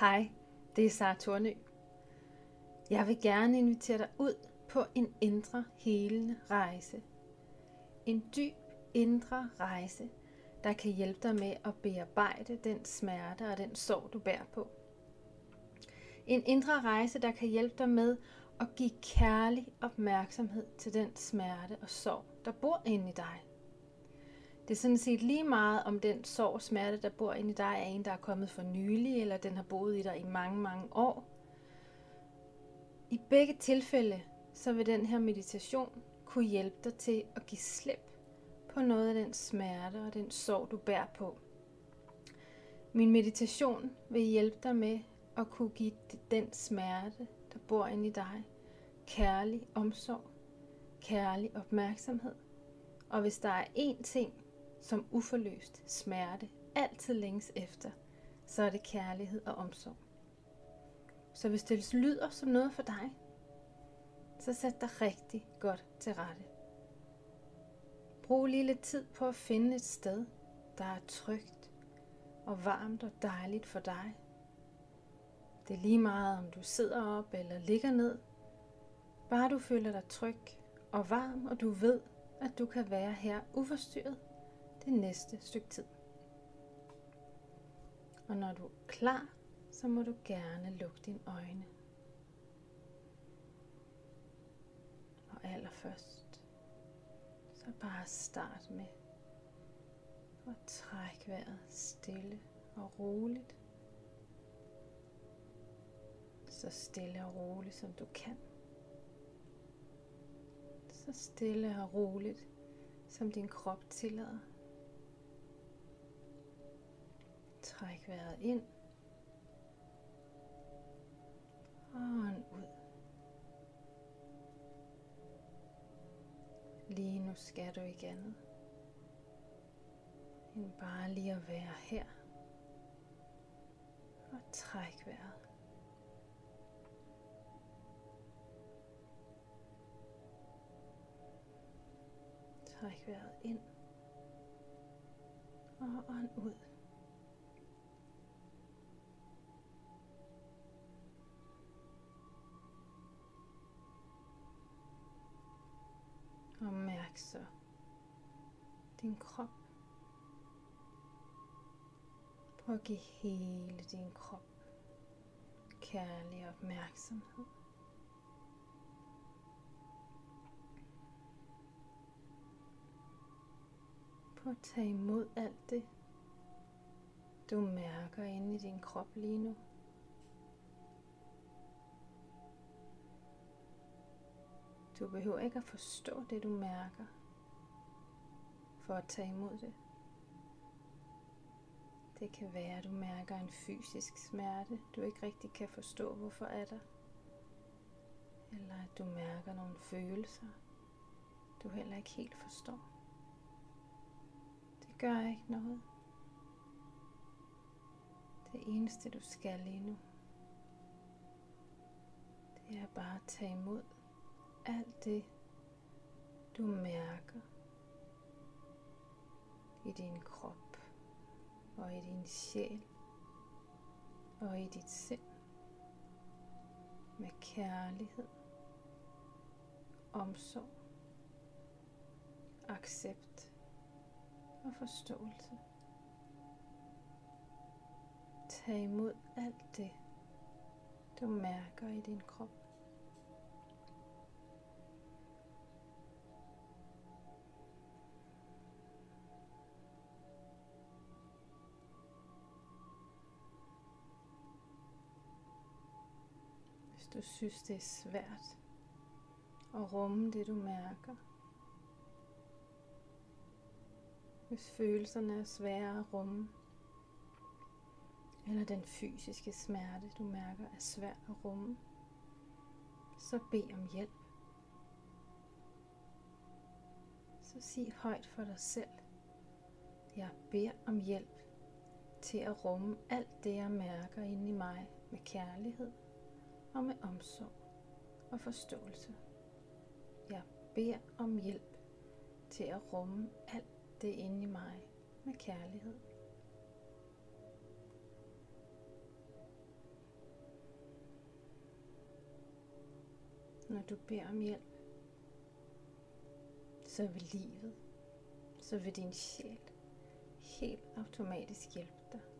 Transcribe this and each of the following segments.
Hej, det er Sara Tornø. Jeg vil gerne invitere dig ud på en indre helende rejse. En dyb indre rejse, der kan hjælpe dig med at bearbejde den smerte og den sorg, du bærer på. En indre rejse, der kan hjælpe dig med at give kærlig opmærksomhed til den smerte og sorg, der bor inde i dig. Det er sådan set lige meget, om den sorg og smerte, der bor inde i dig, er en, der er kommet for nylig, eller den har boet i dig i mange, mange år. I begge tilfælde, så vil den her meditation kunne hjælpe dig til at give slip på noget af den smerte og den sorg, du bærer på. Min meditation vil hjælpe dig med at kunne give den smerte, der bor inde i dig, kærlig omsorg, kærlig opmærksomhed. Og hvis der er én ting, som uforløst smerte altid længes efter, så er det kærlighed og omsorg. Så hvis det lyder som noget for dig, så sæt dig rigtig godt til rette. Brug lige lidt tid på at finde et sted, der er trygt og varmt og dejligt for dig. Det er lige meget, om du sidder op eller ligger ned. Bare du føler dig tryg og varm, og du ved, at du kan være her uforstyrret det næste stykke tid. Og når du er klar, så må du gerne lukke dine øjne. Og allerførst, så bare start med at trække vejret stille og roligt. Så stille og roligt som du kan. Så stille og roligt som din krop tillader. Træk vejret ind. Og ud. Lige nu skal du ikke andet. End bare lige at være her. Og træk vejret. Træk vejret ind. Og ånd ud. så din krop. Prøv at give hele din krop kærlig opmærksomhed. Prøv at tage imod alt det, du mærker inde i din krop lige nu. Du behøver ikke at forstå det, du mærker, for at tage imod det. Det kan være, at du mærker en fysisk smerte, du ikke rigtig kan forstå, hvorfor er der. Eller at du mærker nogle følelser, du heller ikke helt forstår. Det gør ikke noget. Det eneste, du skal lige nu, det er bare at tage imod alt det, du mærker i din krop og i din sjæl og i dit sind med kærlighed, omsorg, accept og forståelse. Tag imod alt det, du mærker i din krop. Synes, det er svært at rumme det, du mærker. Hvis følelserne er svære at rumme, eller den fysiske smerte, du mærker, er svær at rumme, så bed om hjælp. Så sig højt for dig selv. Jeg beder om hjælp til at rumme alt det, jeg mærker inde i mig med kærlighed og med omsorg og forståelse. Jeg beder om hjælp til at rumme alt det inde i mig med kærlighed. Når du beder om hjælp, så vil livet, så vil din sjæl helt automatisk hjælpe dig.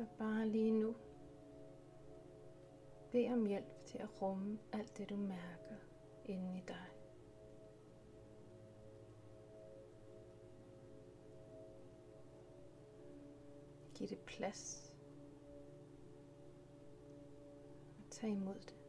Så bare lige nu, bed om hjælp til at rumme alt det, du mærker inde i dig. Giv det plads. Og tag imod det.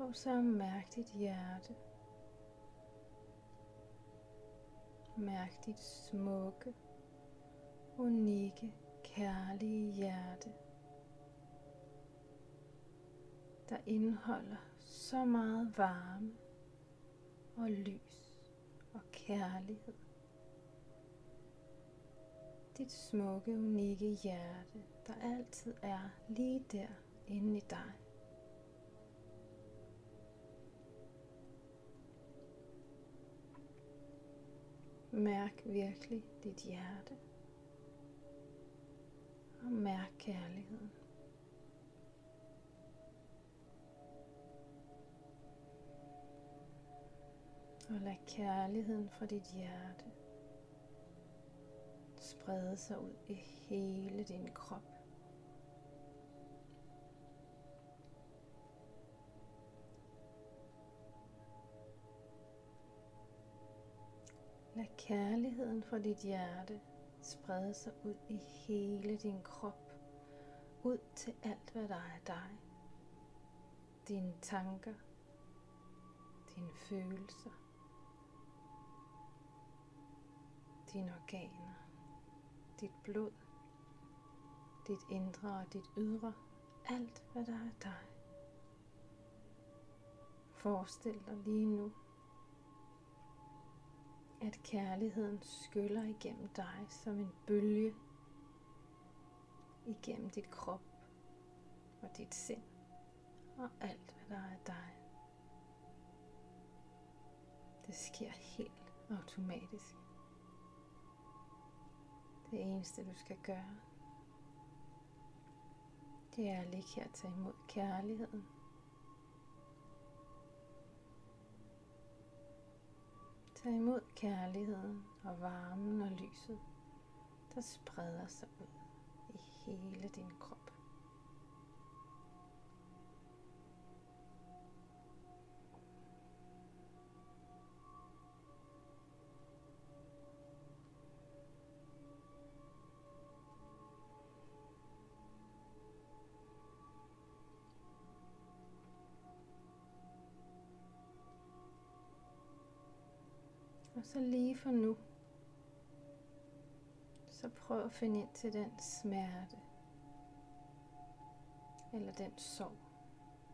Prøv så at mærke dit hjerte. Mærk dit smukke, unikke, kærlige hjerte, der indeholder så meget varme og lys og kærlighed. Dit smukke, unikke hjerte, der altid er lige der inde i dig. Mærk virkelig dit hjerte. Og mærk kærligheden. Og lad kærligheden fra dit hjerte sprede sig ud i hele din krop. Lad kærligheden fra dit hjerte sprede sig ud i hele din krop. Ud til alt, hvad der er dig. Dine tanker. Dine følelser. Dine organer. Dit blod. Dit indre og dit ydre. Alt, hvad der er dig. Forestil dig lige nu, at kærligheden skyller igennem dig som en bølge igennem dit krop og dit sind og alt, hvad der er dig. Det sker helt automatisk. Det eneste, du skal gøre, det er at ligge her og tage imod kærligheden Tag imod kærligheden og varmen og lyset, der spreder sig ud i hele din krop. Så lige for nu, så prøv at finde ind til den smerte, eller den sorg,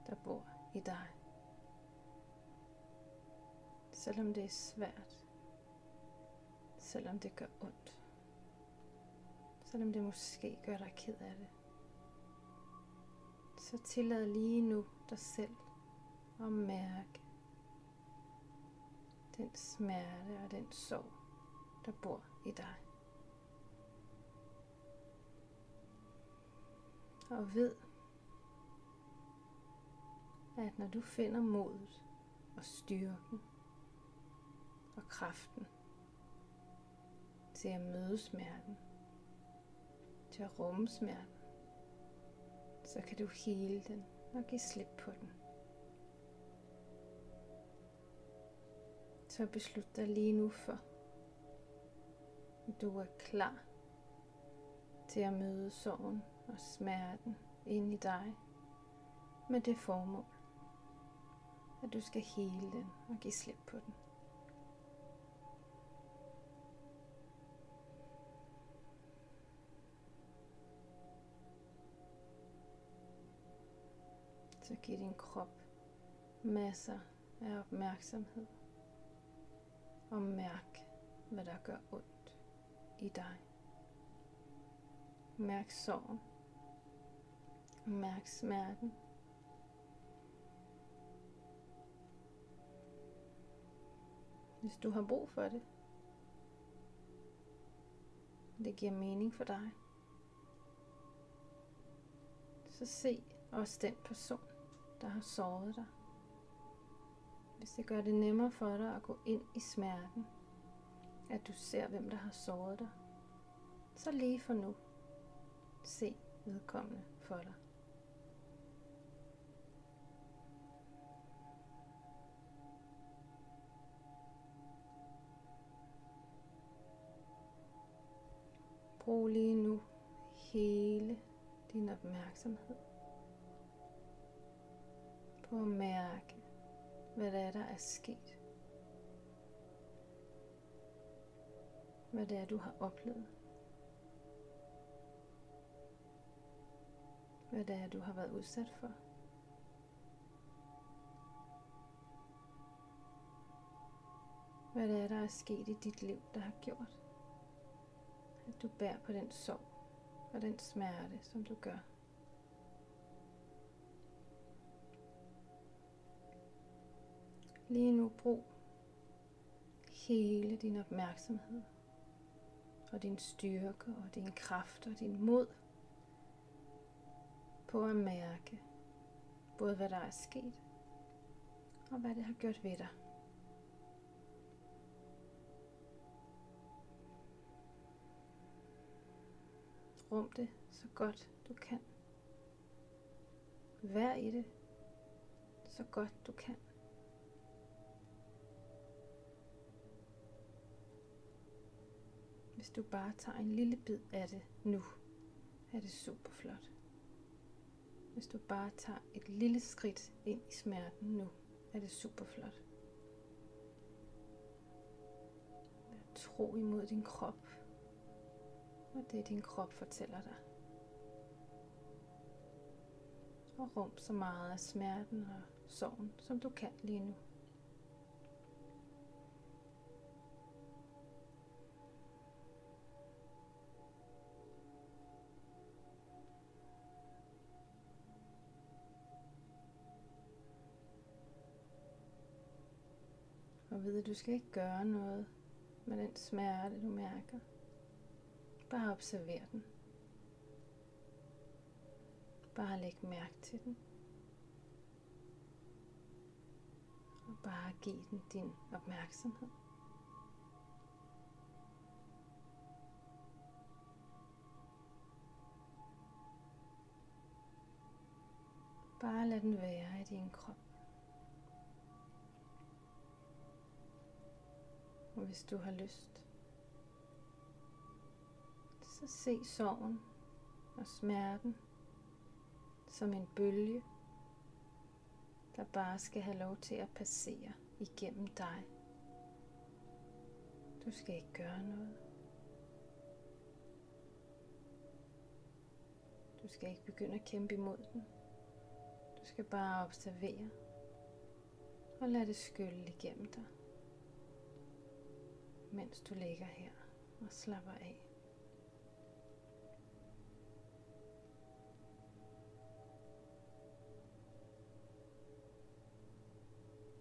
der bor i dig. Selvom det er svært, selvom det gør ondt, selvom det måske gør dig ked af det, så tillad lige nu dig selv at mærke den smerte og den sorg, der bor i dig. Og ved, at når du finder modet og styrken og kraften til at møde smerten, til at rumme smerten, så kan du hele den og give slip på den. Så beslut dig lige nu for, at du er klar til at møde sorgen og smerten ind i dig med det formål, at du skal hele den og give slip på den. Så giv din krop masser af opmærksomhed og mærk, hvad der gør ondt i dig. Mærk sorgen. Mærk smerten. Hvis du har brug for det, det giver mening for dig, så se også den person, der har såret dig. Hvis det gør det nemmere for dig at gå ind i smerten, at du ser, hvem der har såret dig, så lige for nu, se vedkommende for dig. Brug lige nu hele din opmærksomhed på at mærke, hvad det er, der er sket. Hvad det er, du har oplevet. Hvad det er, du har været udsat for. Hvad det er, der er sket i dit liv, der har gjort, at du bærer på den sorg og den smerte, som du gør. Lige nu brug hele din opmærksomhed og din styrke og din kraft og din mod på at mærke både hvad der er sket og hvad det har gjort ved dig. Rum det så godt du kan. Vær i det så godt du kan. Hvis du bare tager en lille bid af det nu, er det super flot. Hvis du bare tager et lille skridt ind i smerten nu, er det super flot. Vær tro imod din krop, og det din krop fortæller dig. Og rum så meget af smerten og sorgen, som du kan lige nu. Vide, at du skal ikke gøre noget med den smerte, du mærker. Bare observer den. Bare læg mærke til den. Og bare giv den din opmærksomhed. Bare lad den være i din krop. Og hvis du har lyst, så se sorgen og smerten som en bølge, der bare skal have lov til at passere igennem dig. Du skal ikke gøre noget. Du skal ikke begynde at kæmpe imod den. Du skal bare observere og lade det skylle igennem dig mens du ligger her og slapper af.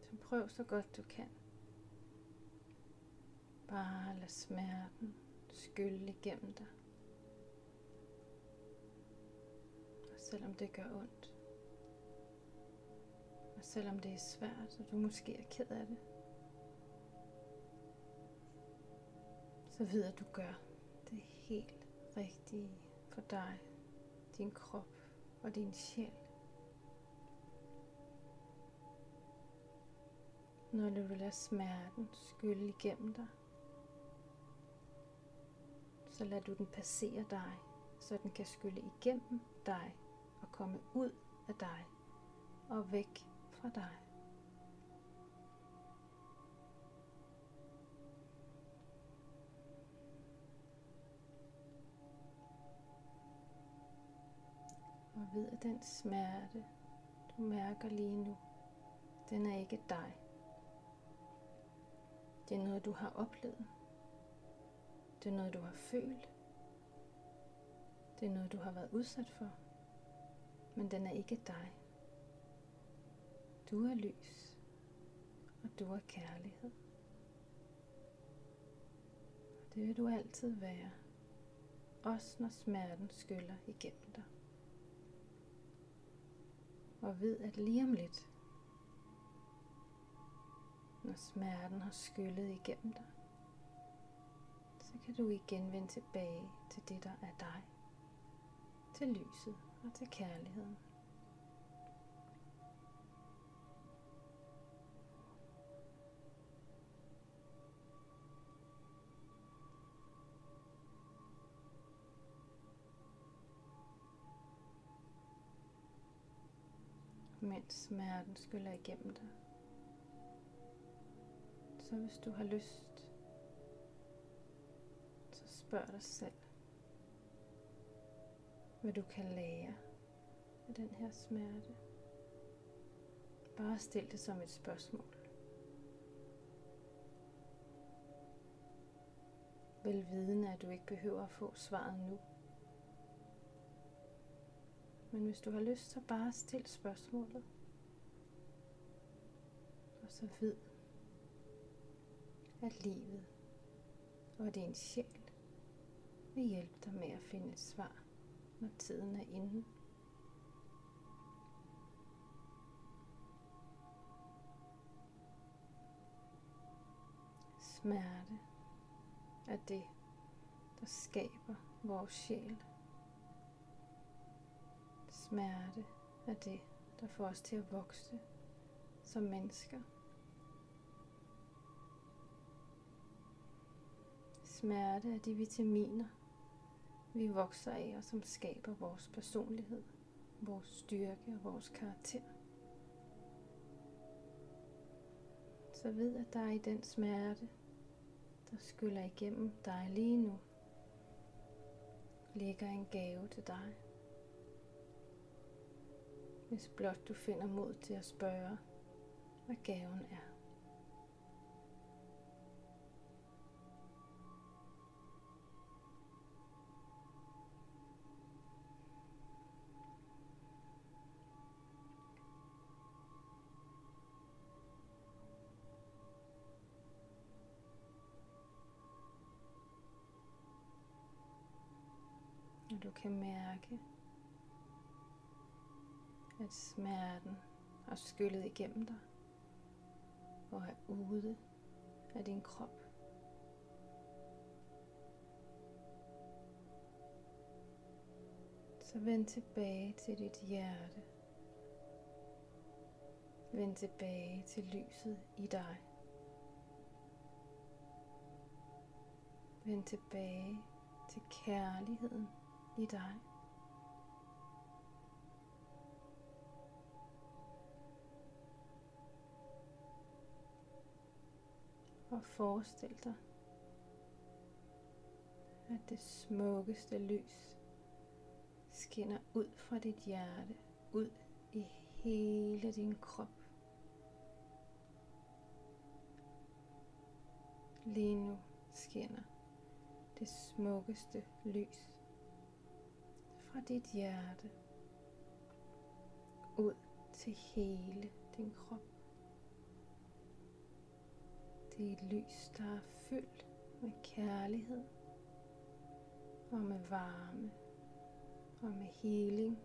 Så prøv så godt du kan. Bare lad smerten skylle igennem dig. Og selvom det gør ondt. Og selvom det er svært, og du måske er ked af det. Så ved at du gør det helt rigtige for dig, din krop og din sjæl. Når du lader smerten skylle igennem dig, så lader du den passere dig, så den kan skylle igennem dig og komme ud af dig og væk fra dig. Og ved at den smerte, du mærker lige nu, den er ikke dig. Det er noget, du har oplevet. Det er noget, du har følt. Det er noget, du har været udsat for, men den er ikke dig. Du er lys, og du er kærlighed. Og det vil du altid være, også når smerten skyller igennem dig. Og ved, at lige om lidt, når smerten har skyllet igennem dig, så kan du igen vende tilbage til det, der er dig. Til lyset og til kærligheden. Mens smerten skyller igennem dig. Så hvis du har lyst, så spørg dig selv, hvad du kan lære af den her smerte. Bare stil det som et spørgsmål. Velvidende, at du ikke behøver at få svaret nu. Men hvis du har lyst, så bare stil spørgsmålet. Og så vid, at livet og din sjæl vil hjælpe dig med at finde et svar, når tiden er inde. Smerte er det, der skaber vores sjæl. Smerte er det, der får os til at vokse som mennesker. Smerte er de vitaminer, vi vokser af og som skaber vores personlighed, vores styrke og vores karakter. Så ved at der er i den smerte, der skyller igennem dig lige nu, ligger en gave til dig. Hvis blot du finder mod til at spørge, hvad gaven er. Og du kan mærke, at smerten har skyllet igennem dig og er ude af din krop. Så vend tilbage til dit hjerte. Vend tilbage til lyset i dig. Vend tilbage til kærligheden i dig. Og forestil dig, at det smukkeste lys skinner ud fra dit hjerte, ud i hele din krop. Lige nu skinner det smukkeste lys fra dit hjerte ud til hele din krop. Det er et lys, der er fyldt med kærlighed og med varme og med heling.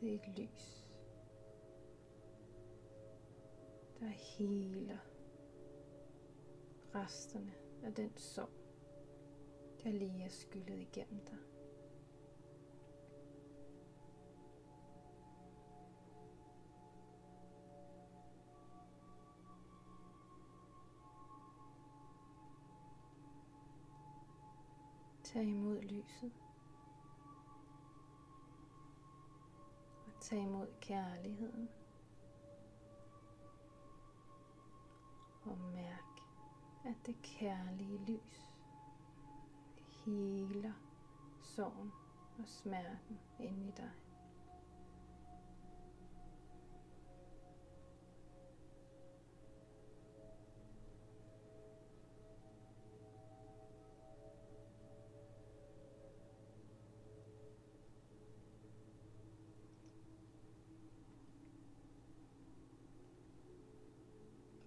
Det er et lys, der heler resterne af den sorg, der lige er skyllet igennem dig. Tag imod lyset. Og tag imod kærligheden. Og mærk, at det kærlige lys heler sorgen og smerten inde i dig.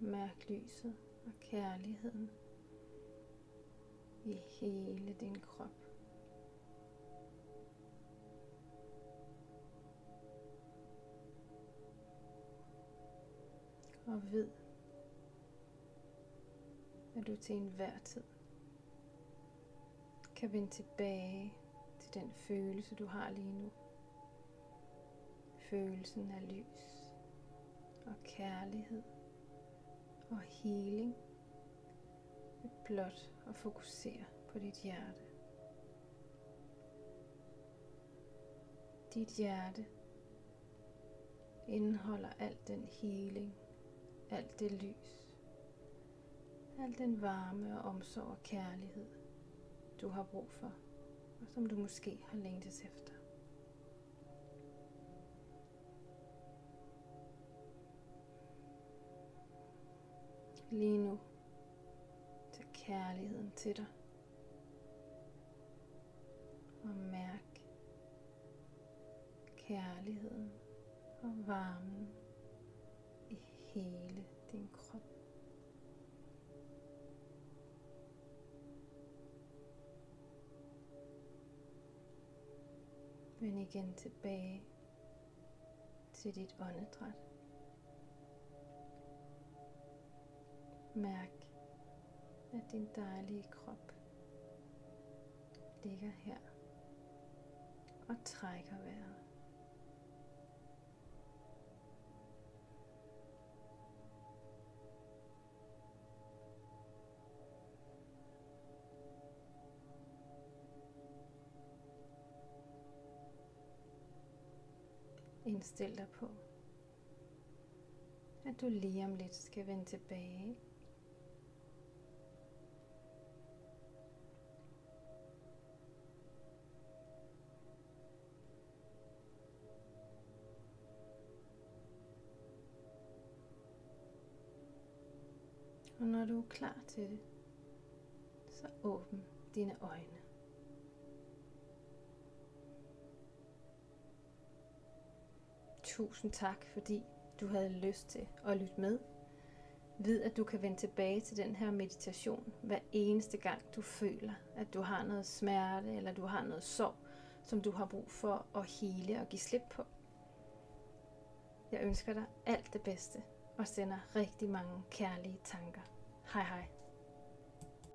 Mærk lyset og kærligheden i hele din krop. Og ved, at du til enhver tid kan vende tilbage til den følelse, du har lige nu. Følelsen af lys og kærlighed og healing ved blot at fokusere på dit hjerte. Dit hjerte indeholder al den healing, alt det lys, al den varme og omsorg og kærlighed, du har brug for, og som du måske har længtes efter. Lige nu, tag kærligheden til dig. Og mærk kærligheden og varmen i hele din krop. Vend igen tilbage til dit åndedræt. Mærk, at din dejlige krop ligger her og trækker vejret. Indstil dig på, at du lige om lidt skal vende tilbage når du er klar til det, så åbn dine øjne. Tusind tak, fordi du havde lyst til at lytte med. Vid, at du kan vende tilbage til den her meditation hver eneste gang, du føler, at du har noget smerte eller du har noget sorg, som du har brug for at hele og give slip på. Jeg ønsker dig alt det bedste og sender rigtig mange kærlige tanker. Hej hej.